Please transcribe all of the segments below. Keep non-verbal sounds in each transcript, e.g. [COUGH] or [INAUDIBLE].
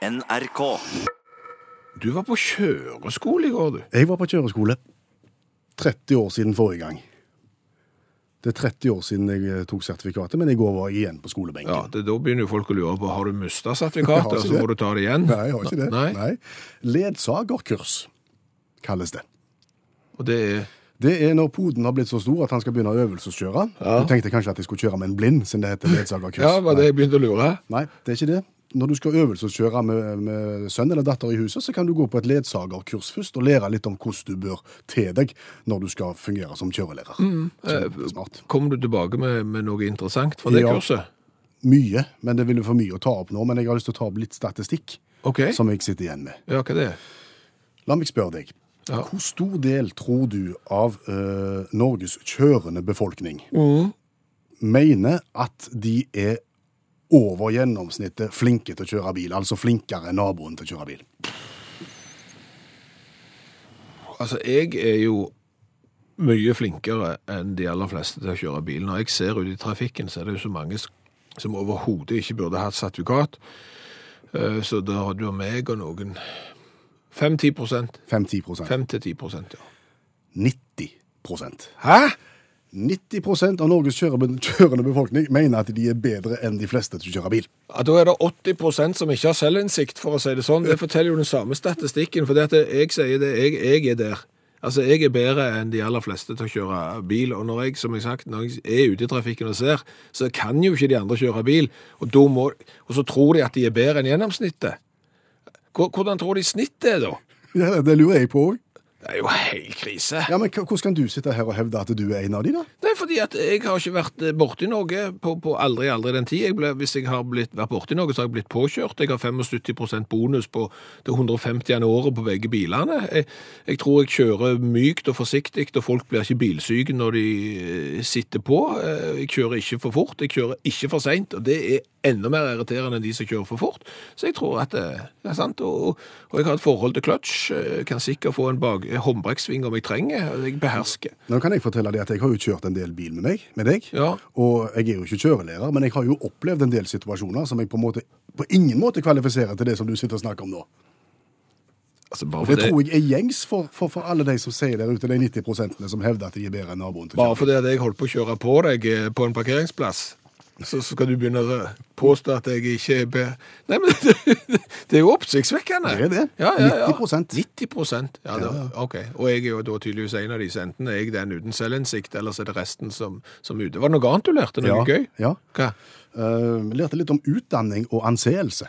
NRK. Du var på kjøreskole i går, du. Jeg var på kjøreskole 30 år siden forrige gang. Det er 30 år siden jeg eh, tok sertifikatet, men i går var jeg igjen på skolebenken. Ja, det, Da begynner jo folk å lure på har du mista sertifikatet, og så må du ta det igjen. Nei, jeg har ikke det. Nei. Nei. Ledsagerkurs kalles det. Og det er Det er når poden har blitt så stor at han skal begynne å øvelseskjøre. Ja. Du tenkte kanskje at jeg skulle kjøre med en blind, siden det heter ledsagerkurs. Ja, var det jeg begynte å lure? Nei, det er ikke det. Når du skal øvelseskjøre med, med sønn eller datter i huset, så kan du gå på et ledsagerkurs først og lære litt om hvordan du bør te deg når du skal fungere som kjørelærer. Kjempesmart. Kom du tilbake med, med noe interessant fra det Ja. kurset? Mye, men det ville for mye å ta opp nå. Men jeg har lyst til å ta opp litt statistikk okay. som jeg sitter igjen med. Ja, hva det er La meg spørre deg. Ja. Hvor stor del tror du av uh, Norges kjørende befolkning mener at de er over gjennomsnittet flinke til å kjøre bil? Altså flinkere enn naboen til å kjøre bil? Altså, jeg er jo mye flinkere enn de aller fleste til å kjøre bil. Når jeg ser ut i trafikken, så er det jo så mange som overhodet ikke burde hatt sertifikat. Eh, Så da har du meg og noen 5-10 prosent. 5-10 5-10 prosent, ja. 90% Hæ? 90 av Norges kjørende befolkning mener at de er bedre enn de fleste til å kjøre bil. Ja, Da er det 80% som ikke har selvinnsikt, for å si det sånn. Det forteller jo den samme statistikken, for det at jeg sier det, jeg, jeg er der. Altså, jeg er bedre enn de aller fleste til å kjøre bil, og når jeg, som jeg sagt, når jeg er ute i trafikken og ser, så kan jo ikke de andre kjøre bil, og, må, og så tror de at de er bedre enn gjennomsnittet. Hvordan tror de snittet er da? Ja, det lurer jeg på òg. Det er jo helt krise. Ja, men hvordan kan du sitte her og hevde at du er en av de, da? Det er fordi at jeg har ikke vært eh, borti noe på, på aldri, aldri den tid. Jeg ble, hvis jeg har blitt, vært borti noe, så har jeg blitt påkjørt. Jeg har 75% bonus på det 150. året på begge bilene. Jeg, jeg tror jeg kjører mykt og forsiktig, og folk blir ikke bilsyke når de eh, sitter på. Eh, Jeg kjører ikke for fort, jeg kjører ikke for seint, og det er enda mer irriterende enn de som kjører for fort. Så jeg tror at det, er sant. Og, og jeg har et forhold til clutch. eh, Kan sikkert få en bak, håndbrekksving om jeg trenger. Jeg behersker. Nå kan jeg fortelle deg at jeg har jo kjørt en del bil med meg, med deg. Ja. Og jeg er jo ikke kjørelærer, men jeg har jo opplevd en del situasjoner som jeg på måte på ingen måte kvalifiserer til det som du sitter og snakker om nå. Altså, bare for det tror jeg er gjengs for, for, for alle de som sier der ute, de 90% som hevder at de er bedre enn naboen. til Bare fordi jeg holdt på å kjøre på deg eh, på en parkeringsplass, så skal du begynne å påstå at jeg ikke er bedre. Nei, men [LAUGHS] det, det er jo oppsiktsvekkende. Det er det. Ja, ja, ja. 90%. 90% Ja, det, ok. Og jeg er jo da tydeligvis en av de, så enten er jeg den uten selvinnsikt, eller så er det resten som, som ute. Var det noe annet du lærte? Noe Ja, gøy? ja. Hva? Uh, lærte litt om utdanning og anseelse.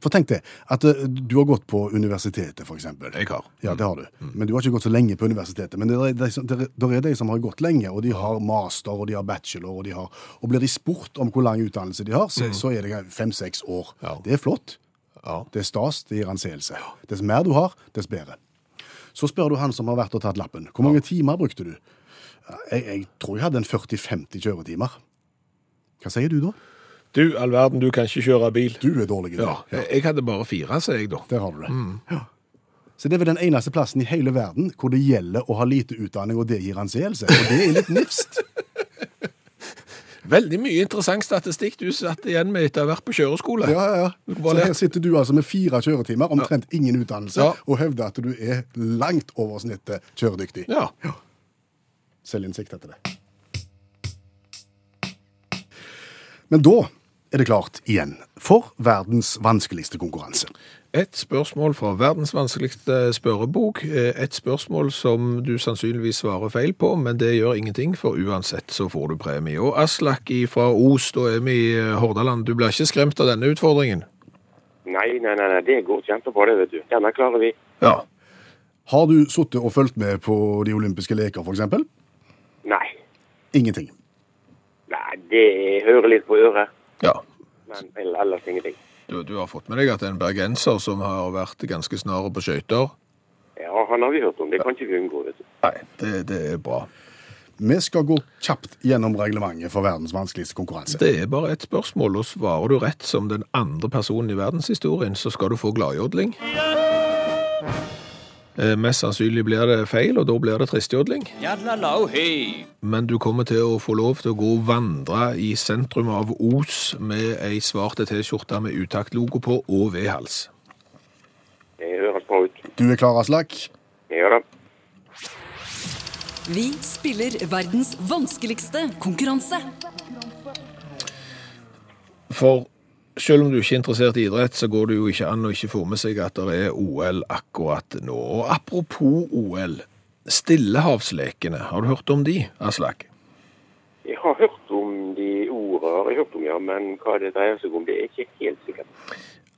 For tenk deg at eh, du har gått på universitetet, eksempel. Jeg har. Ja, det har du. Men du har ikke gått så lenge på universitetet. Men det er de, som- det er- de som har gått lenge, og de har master, og de har bachelor, og de har Og blir de spurt om hvor lang utdannelse de har, så, så er det fem-seks år. Ja. Det er flott. Ja. Det er stas, det gir anseelse. Dess mer du har, dess bedre. Så spør du han som har vært og tatt lappen. Hvor mange timer brukte du? Jeg, jeg tror jeg hadde en 40-50 kjøretimer. Hva sier du da? Du, all verden, du kan ikke kjøre bil. Du er dårlig i det. Ja, jeg, jeg hadde bare fire, sier jeg da. Der har du det. Ja. Så det er vel den eneste plassen i hele verden hvor det gjelder å ha lite utdanning, og det gir anseelse. Og det er litt nifst. [LAUGHS] Veldig mye interessant statistikk du satt igjen med etter å ha vært på kjøreskole. Ja, ja, ja. Så her sitter du altså med fire kjøretimer, omtrent ingen utdannelse, Ja. og hevder at du er langt over snittet kjøredyktig. Ja. Selvinnsikt heter det. Men da er det klart igjen for verdens vanskeligste konkurranse. Et spørsmål fra verdens vanskeligste spørrebok. Eh, Et spørsmål som du sannsynligvis svarer feil på, men det gjør ingenting, for uansett så får du premie. Og Aslak fra Os, da er vi i eh, Hordaland. Du blir ikke skremt av denne utfordringen? Nei, nei, nei, nei, det går kjempebra, det, vet du. Denne klarer vi. Ja. Har du sittet og fulgt med på de olympiske leker, for eksempel? Nei. Ingenting. Nei, det hører litt på øret, ja. men ellers ingenting. Du, du har fått med deg at det er en bergenser som har vært ganske snar på skøyter? Ja, han har vi hørt om. Det kan ikke vi unngå, vet du. Nei, det, det er bra. Vi skal gå kjapt gjennom reglementet for verdens vanskeligste konkurranse. Det er bare et spørsmål, og svarer du rett som den andre personen i verdenshistorien, så skal du få gladjodling. Eh, Mest sannsynlig blir det feil, og da blir det tristjodling. Men du kommer til å få lov til å gå og vandre i sentrum av Os med ei svarte T-skjorte med utaktlogo på og V-hals. Det høres bra ut. Du er klar, Aslak? Jeg gjør det. Vi spiller verdens vanskeligste konkurranse. For selv om du ikke er interessert i idrett, så går det jo ikke an å ikke få med seg at det er OL akkurat nå. Og apropos OL, Stillehavslekene, har du hørt om de, Aslak? Jeg har hørt om de ordene, men hva det dreier seg om, det er ikke helt sikkert.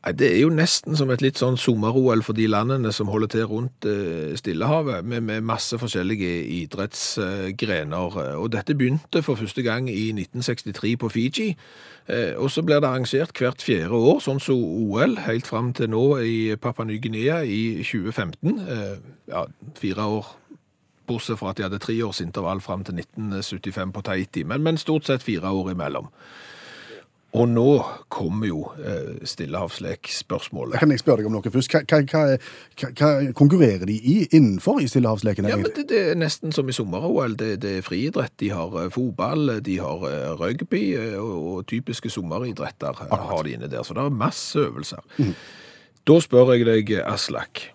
Nei, Det er jo nesten som et litt sånn sommer-OL for de landene som holder til rundt eh, Stillehavet, med, med masse forskjellige idrettsgrener. Og dette begynte for første gang i 1963 på Fiji. Eh, Og så blir det arrangert hvert fjerde år, sånn som OL, helt fram til nå i Papua Ny-Guinea i 2015. Eh, Ja, fire år bortsett fra at de hadde tre års intervall fram til 1975 på Tahiti, men, men stort sett fire år imellom. Og nå kommer jo eh, Stillehavslek-spørsmålet. Kan jeg spørre deg om noe først? Hva, hva, hva, hva, konkurrerer de i innenfor i stillehavsleken? Ja, men det, det er nesten som i sommer-OL. Det, det er friidrett. De har eh, fotball, de har eh, rugby, eh, og, og typiske sommeridretter Akkurat. har de inne der. Så det er masse øvelser. Da spør jeg deg, Aslak,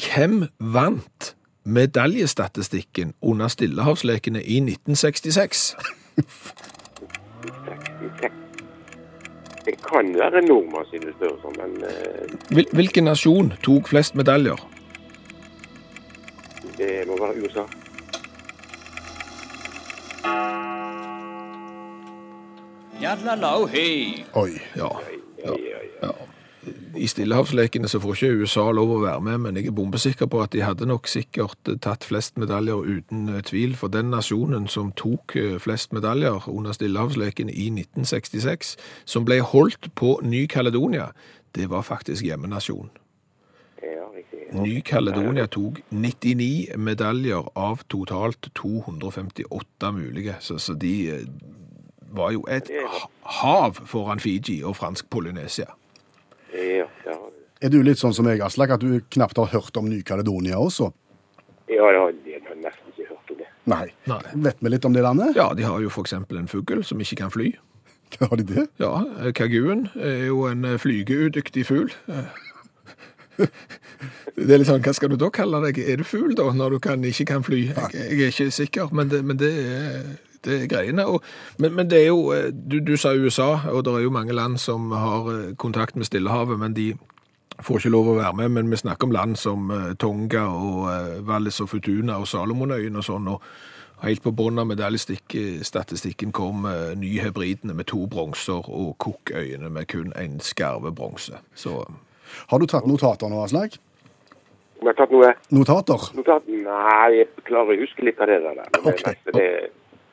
hvem vant medaljestatistikken under Stillehavslekene i 1966? 66. [LAUGHS] Det kan være nordmann siden du spør sånn, men uh, Hvil, hvilken nasjon tok flest medaljer? det må være USA. Oi. Ja. I Stillehavslekene så får ikke USA lov å være med, men jeg er bombesikker på at de hadde nok sikkert eh, tatt flest medaljer uten eh, tvil, for den nasjonen som tok eh, flest medaljer under Stillehavslekene i 1966, som ble holdt på Ny-Caledonia, det var faktisk hjemmenasjon. Ny-Caledonia tok 99 medaljer av totalt 258 mulige, så, så de var jo et hav foran Fiji og fransk Polynesia. Ja, ja. Er du litt sånn som jeg, Aslak, at du knapt har hørt om Ny-Kaledonia også? Ja, ja, jeg har nesten ikke hørt om det. Nei. Nei. Vet vi litt om det landet? Ja, de har jo eksempel en fugl som ikke kan fly. [LAUGHS] Har de det? Ja, kaguen er jo en eh, flygeudyktig fugl. Det er litt sånn, hva skal du da kalle deg? Er du fugl da, når du kan, ikke kan fly? Jeg, jeg er ikke sikker, men det, men det er... Det er greiene, og, men, men det er jo, eh, du, du sa USA, og det er jo mange land som har eh, kontakt med Stillehavet, men de får ikke lov å være med, men vi snakker om land som eh, Tonga og Valles og Futuna og Salomonøyen og sånn, og helt på bunnen av medaljestatistikken kom Nyhebridene med to bronser og Cookøyene med kun en skarve bronse. Så Har du tatt notater nå, Aslak? Om jeg har tatt noe Notater? Notater? Nei, jeg klarer å huske litt av det der. Men okay. det,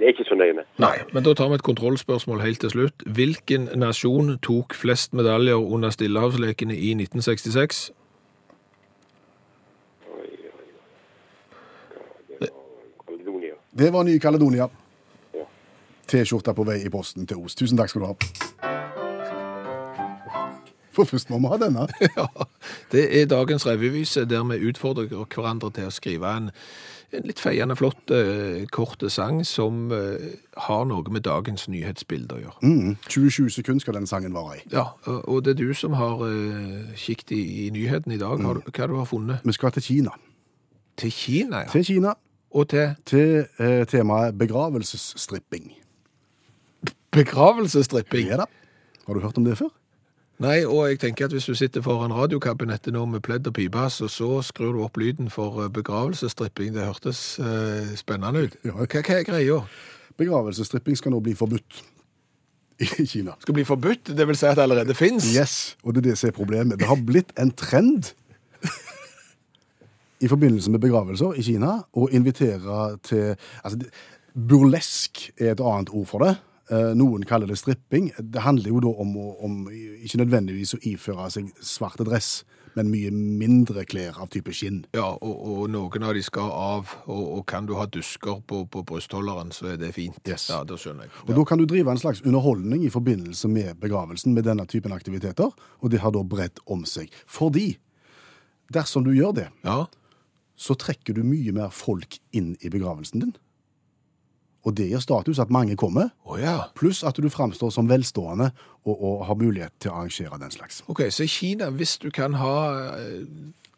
det, det er ikke så nøye med. Nei, men da tar vi et kontrollspørsmål helt til slutt. Hvilken nasjon tok flest medaljer under Stillehavslekene i 1966? Caledonia. Det var Ny-Caledonia. Ja. T-skjorta på vei i posten til Os. Tusen takk skal du ha. For først må vi ha denne. [LAUGHS] Ja, det er dagens revyvise der vi utfordrer hverandre til å skrive en, en litt feiende flott uh, kort sang som uh, har noe med dagens nyhetsbilde å gjøre. Mm. 20-20 sekunder skal den sangen vare i. Ja, og det er du som har uh, kikket i, i nyheten i dag. Har, du- hva du har funnet? Vi skal til Kina. Til Kina, ja. Til Kina, Og til til eh, temaet begravelsesstripping. begravelsesstripping. Ja da. Har du hørt om det før? Nei, og jeg tenker at hvis du sitter foran radiokabinettet nå med pledd og pipe, så, så skrur du opp lyden for eh, begravelsesstripping. Det hørtes eh, spennende ut. Ja. Hva, hva er greia? Begravelsesstripping skal nå bli forbudt i Kina. Skal bli forbudt? Det vil si at det allerede fins? Yes, og det er det som er problemet. Det har blitt en trend i forbindelse med begravelser i Kina å invitere til altså, Burlesk er et annet ord for det. Eh, Noen kaller det stripping. Det handler jo da om, om ikke nødvendigvis å iføre seg svarte dress, men mye mindre klær av type skinn. Ja, og, og noen av de skal av, og, og kan du ha dusker på, på brystholderen, så er det fint. Yes. Ja, det skjønner jeg. Og Da kan du drive en slags underholdning i forbindelse med begravelsen med denne typen aktiviteter, og det har da bredt om seg. Fordi dersom du gjør det, Ja, så trekker du mye mer folk inn i begravelsen din. Og det gir status at mange kommer, oh, ja. pluss at du framstår som velstående og, og har mulighet til å arrangere den slags. Ok, så i Kina, hvis du kan ha eh,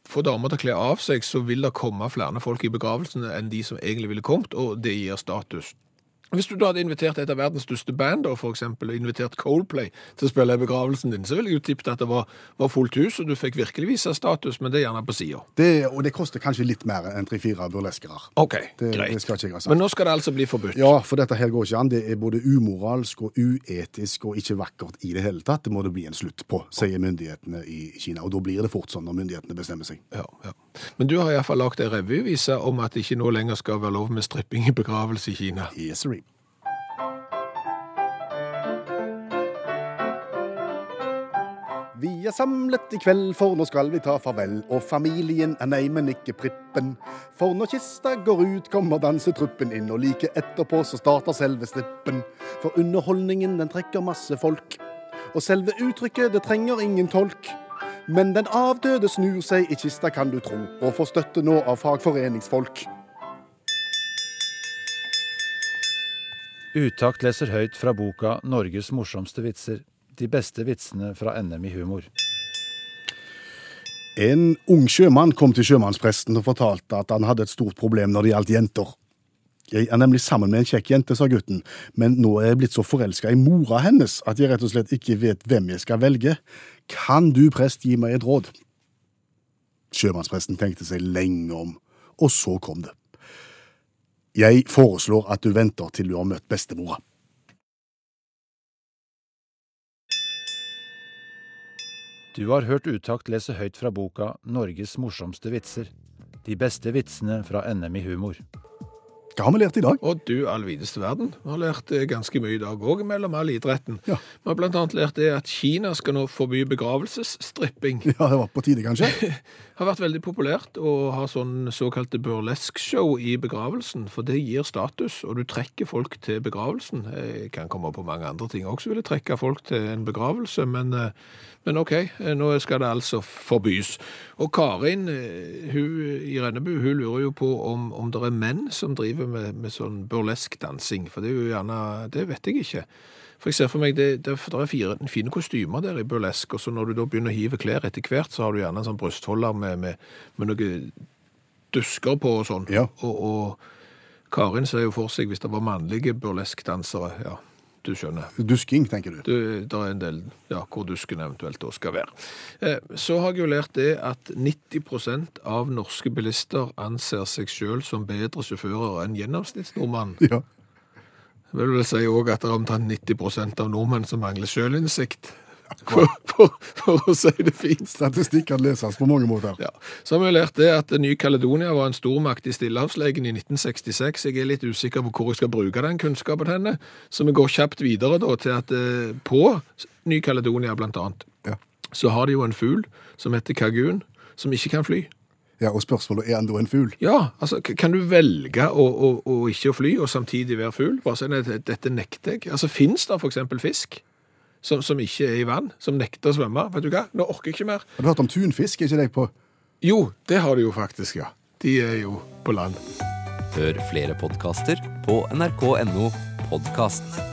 få damer til å kle av seg, så vil det komme flere folk i begravelsene enn de som egentlig ville kommet, og det gir status. Hvis du da hadde invitert et av verdens største band, da, for eksempel, og invitert Coldplay til å spille i begravelsen din, så ville jeg jo tippet at det var, var fullt hus, og du fikk virkelig vise status, men det er gjerne på sida. Og det koster kanskje litt mer enn tre-fire burleskere. OK, Det, greit. det skal ikke jeg. Men nå skal det altså bli forbudt. Ja, for dette her går ikke an. Det er både umoralsk og uetisk og ikke vakkert i det hele tatt. Det må det bli en slutt på, sier myndighetene i Kina. Og da blir det fort sånn når myndighetene bestemmer seg. Ja, ja. Men du har iallfall lagd ei revyvise om at det ikke nå lenger skal være lov med stripping i begravelse i Kina. Yes, sir. Vi er samlet i kveld, for nå skal vi ta farvel. Og familien er nei, men ikke prippen. For når kista går ut, kommer dansetruppen inn. Og like etterpå så starter selve strippen. For underholdningen, den trekker masse folk. Og selve uttrykket, det trenger ingen tolk. Men den avdøde snur seg i kista, kan du tro, og får støtte nå av fagforeningsfolk. Utakt leser høyt fra boka 'Norges morsomste vitser'. De beste vitsene fra NM i humor. En ung sjømann kom til sjømannspresten og fortalte at han hadde et stort problem når det gjaldt jenter. Jeg er nemlig sammen med en kjekk jente, sa gutten, men nå er jeg blitt så forelska i mora hennes at jeg rett og slett ikke vet hvem jeg skal velge. Kan du, prest, gi meg et råd? Sjømannspresten tenkte seg lenge om, og så kom det. Jeg foreslår at du venter til du har møtt bestemora. Du har hørt Utakt lese høyt fra boka 'Norges morsomste vitser'. De beste vitsene fra NM i humor. Hva har vi lært i dag? Og du all videste verden. Vi har lært eh, ganske mye i dag òg, mellom all idretten. Ja. Vi har annet lært det at Kina skal nå forby begravelsesstripping. [LAUGHS] Ja, det var på tide, kanskje? [LAUGHS] har vært veldig populært å ha sånn såkalte burlesk-show i begravelsen, for det gir status, og du trekker folk til begravelsen. Jeg kan komme på mange andre ting også, ville trekke folk til en begravelse, men, eh, men OK, eh, nå skal det altså forbys. Og Karin hun, i Rennebu hun lurer jo på om, om det er menn som driver med, med sånn burlesk-dansing, for det er jo gjerne, det vet jeg ikke. For jeg ser for meg, det, det, det er fire, fine kostymer der i burlesk, og så når du da begynner å hive klær etter hvert, så har du gjerne en sånn brystholder med, med, med noen dusker på og sånn. Ja. Og, og Karin ser jo for seg, hvis det var mannlige burleskdansere, ja, du skjønner. Dusking, tenker du. Det, det er en del ja, hvor dusken eventuelt da skal være. Eh, så har jeg jo lært det at 90% av norske bilister anser seg selv som bedre sjåfører enn gjennomsnittsnordmannen. Ja. Vil vel si òg at det er omtrent 90% av nordmenn som mangler sjølinnsikt. For, [LAUGHS] for, for å si det fint. Statistikk kan leses på mange måter. Ja. Så har vi lært det at Ny-Caledonia var en stormakt i Stillehavslegen i 1966. Jeg er litt usikker på hvor jeg skal bruke den kunnskapen henne. Så vi går kjapt videre da til at eh, på Ny-Caledonia blant annet, Ja. så har de jo en fugl som heter kagun, som ikke kan fly. Ja, Og spørsmålet er han da en fugl? Ja, altså, kan du velge å, å, å ikke fly og samtidig være fugl? Bare si at dette nekter jeg. Altså, Fins det f.eks. fisk som, som ikke er i vann, som nekter å svømme? Vet du hva, nå orker jeg ikke mer. Har du hørt om tunfisk? Er ikke det på Jo, det har du jo faktisk, ja. De er jo på land. Hør flere podkaster på nrk.no podkast.